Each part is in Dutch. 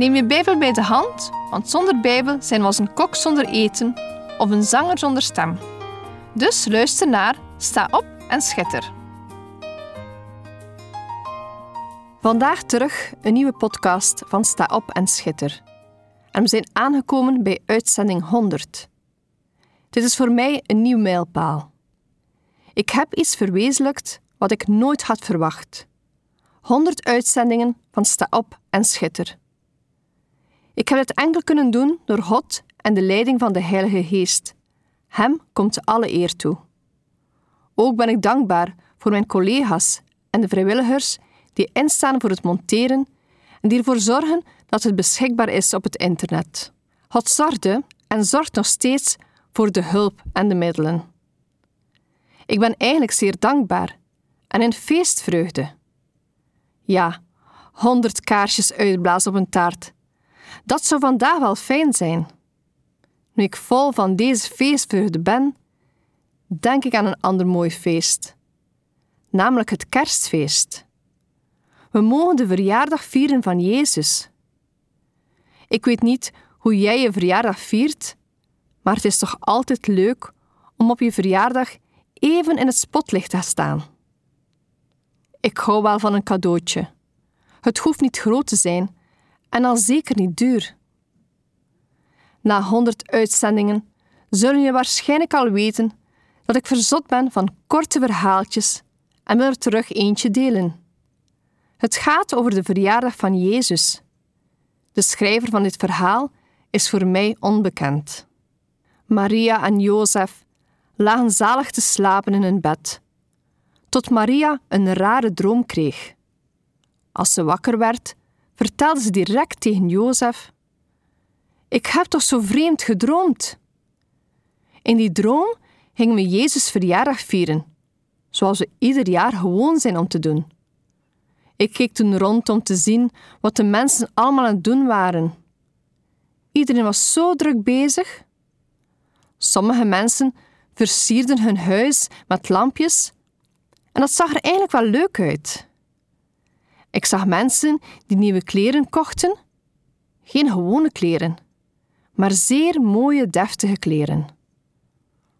Neem je Bijbel bij de hand, want zonder Bijbel zijn we als een kok zonder eten of een zanger zonder stem. Dus luister naar, sta op en schitter. Vandaag terug een nieuwe podcast van Sta op en schitter. En we zijn aangekomen bij uitzending 100. Dit is voor mij een nieuw mijlpaal. Ik heb iets verwezenlijkt wat ik nooit had verwacht. 100 uitzendingen van Sta op en schitter. Ik heb het enkel kunnen doen door God en de leiding van de Heilige Geest. Hem komt alle eer toe. Ook ben ik dankbaar voor mijn collega's en de vrijwilligers die instaan voor het monteren en die ervoor zorgen dat het beschikbaar is op het internet. God zorgde en zorgt nog steeds voor de hulp en de middelen. Ik ben eigenlijk zeer dankbaar en in feestvreugde. Ja, honderd kaarsjes uitblazen op een taart. Dat zou vandaag wel fijn zijn. Nu ik vol van deze feestvreugde ben, denk ik aan een ander mooi feest, namelijk het kerstfeest. We mogen de verjaardag vieren van Jezus. Ik weet niet hoe jij je verjaardag viert, maar het is toch altijd leuk om op je verjaardag even in het spotlicht te staan. Ik hou wel van een cadeautje. Het hoeft niet groot te zijn en al zeker niet duur. Na honderd uitzendingen zullen je waarschijnlijk al weten dat ik verzot ben van korte verhaaltjes en wil er terug eentje delen. Het gaat over de verjaardag van Jezus. De schrijver van dit verhaal is voor mij onbekend. Maria en Jozef lagen zalig te slapen in hun bed, tot Maria een rare droom kreeg. Als ze wakker werd, vertelde ze direct tegen Jozef: Ik heb toch zo vreemd gedroomd? In die droom gingen we Jezus' verjaardag vieren, zoals we ieder jaar gewoon zijn om te doen. Ik keek toen rond om te zien wat de mensen allemaal aan het doen waren. Iedereen was zo druk bezig. Sommige mensen versierden hun huis met lampjes en dat zag er eigenlijk wel leuk uit. Ik zag mensen die nieuwe kleren kochten. Geen gewone kleren, maar zeer mooie, deftige kleren.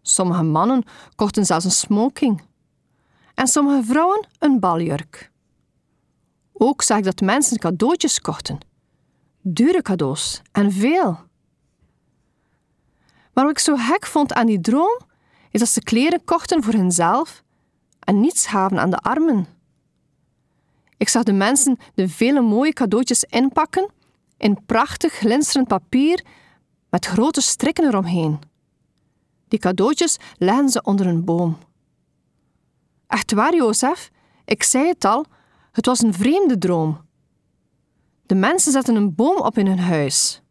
Sommige mannen kochten zelfs een smoking. En sommige vrouwen een baljurk. Ook zag ik dat mensen cadeautjes kochten. Dure cadeaus en veel. Maar wat ik zo gek vond aan die droom, is dat ze kleren kochten voor hunzelf en niets gaven aan de armen. Ik zag de mensen de vele mooie cadeautjes inpakken in prachtig glinsterend papier met grote strikken eromheen. Die cadeautjes legden ze onder een boom. Echt waar, Jozef, ik zei het al, het was een vreemde droom. De mensen zetten een boom op in hun huis.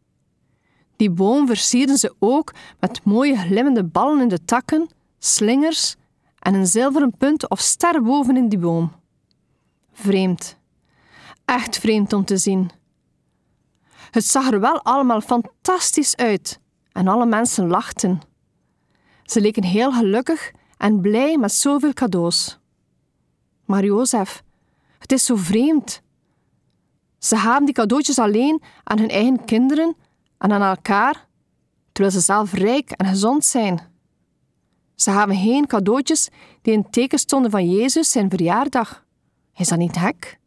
Die boom versierden ze ook met mooie glimmende ballen in de takken, slingers en een zilveren punt of ster boven in die boom. Vreemd. Echt vreemd om te zien. Het zag er wel allemaal fantastisch uit en alle mensen lachten. Ze leken heel gelukkig en blij met zoveel cadeaus. Maar Jozef, het is zo vreemd. Ze gaven die cadeautjes alleen aan hun eigen kinderen en aan elkaar, terwijl ze zelf rijk en gezond zijn. Ze gaven geen cadeautjes die in teken stonden van Jezus zijn verjaardag. Is dat niet hek?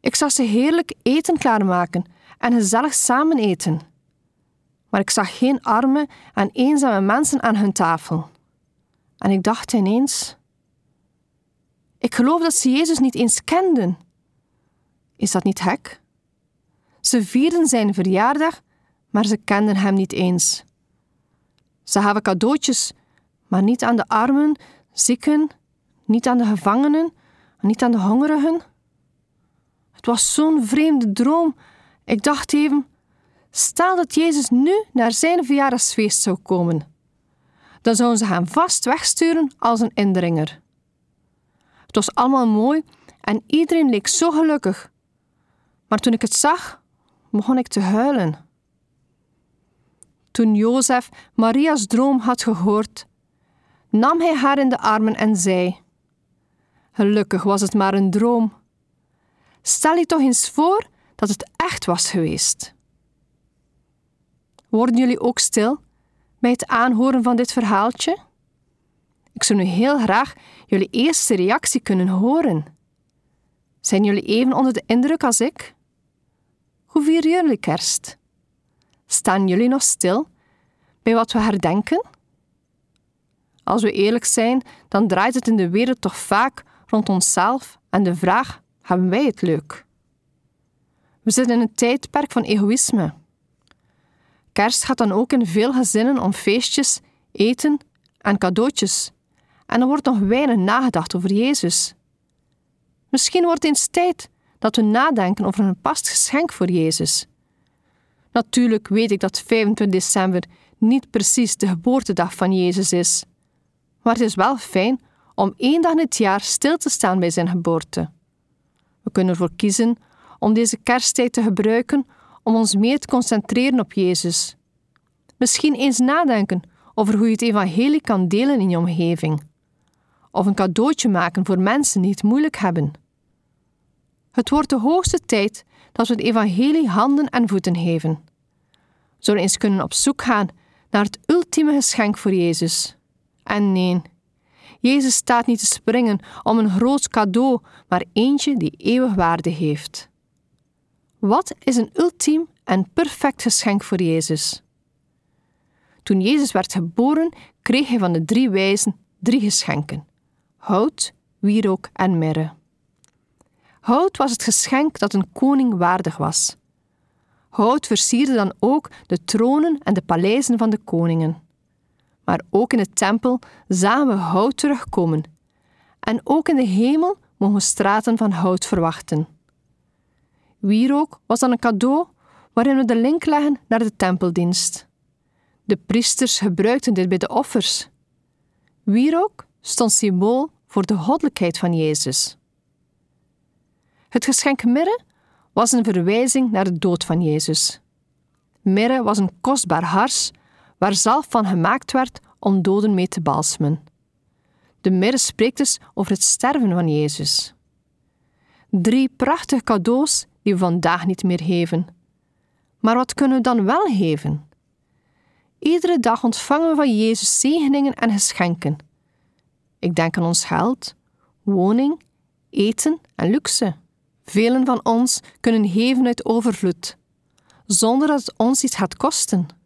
Ik zag ze heerlijk eten klaarmaken en gezellig samen eten. Maar ik zag geen arme en eenzame mensen aan hun tafel. En ik dacht ineens: Ik geloof dat ze Jezus niet eens kenden. Is dat niet hek? Ze vierden zijn verjaardag, maar ze kenden hem niet eens. Ze gaven cadeautjes, maar niet aan de armen, zieken, niet aan de gevangenen, niet aan de hongerigen. Het was zo'n vreemde droom. Ik dacht even: Stel dat Jezus nu naar zijn verjaardagsfeest zou komen. Dan zouden ze hem vast wegsturen als een indringer. Het was allemaal mooi en iedereen leek zo gelukkig. Maar toen ik het zag, begon ik te huilen. Toen Jozef Maria's droom had gehoord, nam hij haar in de armen en zei: Gelukkig was het maar een droom. Stel je toch eens voor dat het echt was geweest. Worden jullie ook stil bij het aanhoren van dit verhaaltje? Ik zou nu heel graag jullie eerste reactie kunnen horen. Zijn jullie even onder de indruk als ik? Hoe vieren jullie kerst? Staan jullie nog stil bij wat we herdenken? Als we eerlijk zijn, dan draait het in de wereld toch vaak rond onszelf en de vraag: hebben wij het leuk? We zitten in een tijdperk van egoïsme. Kerst gaat dan ook in veel gezinnen om feestjes, eten en cadeautjes. En er wordt nog weinig nagedacht over Jezus. Misschien wordt eens tijd dat we nadenken over een past geschenk voor Jezus. Natuurlijk weet ik dat 25 december niet precies de geboortedag van Jezus is. Maar het is wel fijn om één dag in het jaar stil te staan bij zijn geboorte. We kunnen ervoor kiezen om deze kersttijd te gebruiken om ons meer te concentreren op Jezus. Misschien eens nadenken over hoe je het evangelie kan delen in je omgeving. Of een cadeautje maken voor mensen die het moeilijk hebben. Het wordt de hoogste tijd dat we het evangelie handen en voeten geven. Zouden eens kunnen op zoek gaan naar het ultieme geschenk voor Jezus. En nee, Jezus staat niet te springen om een groot cadeau, maar eentje die eeuwig waarde heeft. Wat is een ultiem en perfect geschenk voor Jezus? Toen Jezus werd geboren, kreeg hij van de drie wijzen drie geschenken: hout, wierook en mirre. Hout was het geschenk dat een koning waardig was. Hout versierde dan ook de tronen en de paleizen van de koningen. Maar ook in de tempel zagen we hout terugkomen. En ook in de hemel mogen we straten van hout verwachten. Wierook was dan een cadeau waarin we de link leggen naar de tempeldienst. De priesters gebruikten dit bij de offers. Wierook stond symbool voor de goddelijkheid van Jezus. Het geschenk mirre was een verwijzing naar de dood van Jezus. Mirre was een kostbaar hars waar zalf van gemaakt werd om doden mee te balsemen. De mirre spreekt dus over het sterven van Jezus. Drie prachtige cadeaus die we vandaag niet meer geven. Maar wat kunnen we dan wel geven? Iedere dag ontvangen we van Jezus zegeningen en geschenken. Ik denk aan ons geld, woning, eten en luxe. Velen van ons kunnen geven uit overvloed, zonder dat het ons iets gaat kosten.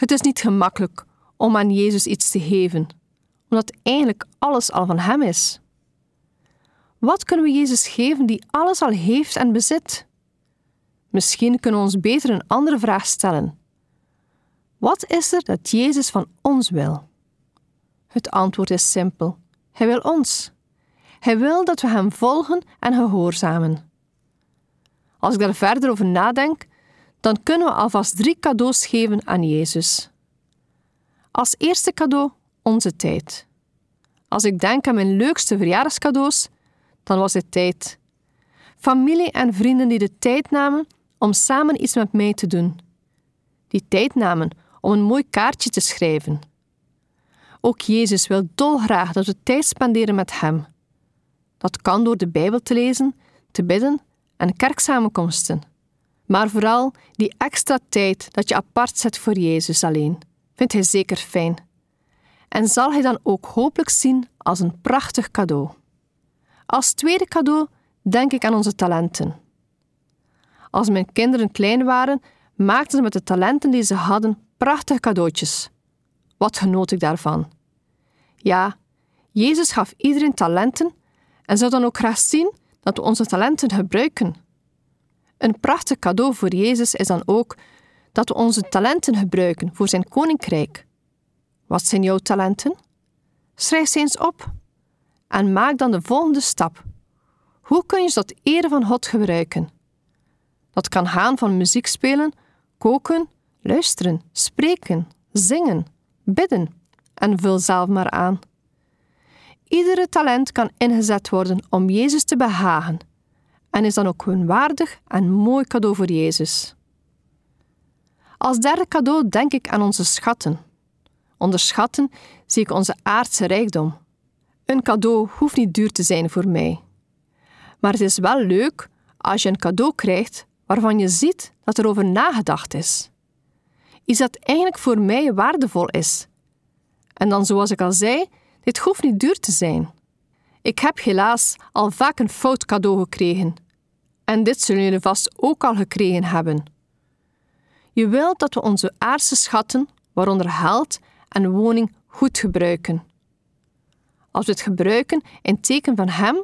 Het is niet gemakkelijk om aan Jezus iets te geven, omdat eigenlijk alles al van Hem is. Wat kunnen we Jezus geven die alles al heeft en bezit? Misschien kunnen we ons beter een andere vraag stellen. Wat is er dat Jezus van ons wil? Het antwoord is simpel: Hij wil ons. Hij wil dat we Hem volgen en gehoorzamen. Als ik daar verder over nadenk, dan kunnen we alvast drie cadeaus geven aan Jezus. Als eerste cadeau onze tijd. Als ik denk aan mijn leukste verjaardagscadeaus, dan was het tijd. Familie en vrienden die de tijd namen om samen iets met mij te doen. Die tijd namen om een mooi kaartje te schrijven. Ook Jezus wil dolgraag dat we tijd spenderen met Hem. Dat kan door de Bijbel te lezen, te bidden en kerksamenkomsten. Maar vooral die extra tijd dat je apart zet voor Jezus alleen, vindt Hij zeker fijn. En zal Hij dan ook hopelijk zien als een prachtig cadeau. Als tweede cadeau denk ik aan onze talenten. Als mijn kinderen klein waren, maakten ze met de talenten die ze hadden prachtige cadeautjes. Wat genoot ik daarvan? Ja, Jezus gaf iedereen talenten en zou dan ook graag zien dat we onze talenten gebruiken. Een prachtig cadeau voor Jezus is dan ook dat we onze talenten gebruiken voor zijn koninkrijk. Wat zijn jouw talenten? Schrijf ze eens op en maak dan de volgende stap. Hoe kun je ze tot ere van God gebruiken? Dat kan gaan van muziek spelen, koken, luisteren, spreken, zingen, bidden en vul zelf maar aan. Iedere talent kan ingezet worden om Jezus te behagen en is dan ook een waardig en mooi cadeau voor Jezus. Als derde cadeau denk ik aan onze schatten. Onder schatten zie ik onze aardse rijkdom. Een cadeau hoeft niet duur te zijn voor mij. Maar het is wel leuk als je een cadeau krijgt waarvan je ziet dat er over nagedacht is. Iets dat eigenlijk voor mij waardevol is. En dan, zoals ik al zei, dit hoeft niet duur te zijn. Ik heb helaas al vaak een fout cadeau gekregen. En dit zullen jullie vast ook al gekregen hebben. Je wilt dat we onze aardse schatten, waaronder geld en woning, goed gebruiken. Als we het gebruiken in teken van Hem,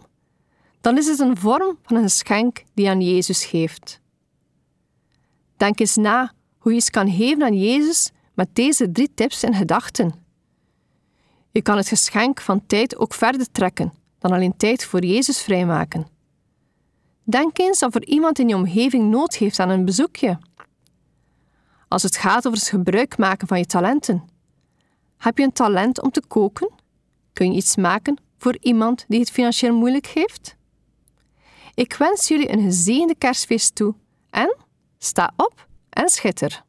dan is het een vorm van een geschenk die aan Jezus geeft. Denk eens na hoe je iets kan geven aan Jezus met deze drie tips in gedachten. Je kan het geschenk van tijd ook verder trekken dan alleen tijd voor Jezus vrijmaken. Denk eens of er iemand in je omgeving nood heeft aan een bezoekje. Als het gaat over het gebruik maken van je talenten. Heb je een talent om te koken? Kun je iets maken voor iemand die het financieel moeilijk heeft? Ik wens jullie een gezegende kerstfeest toe en sta op en schitter.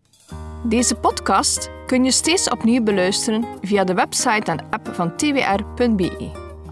Deze podcast kun je steeds opnieuw beluisteren via de website en app van twr.be.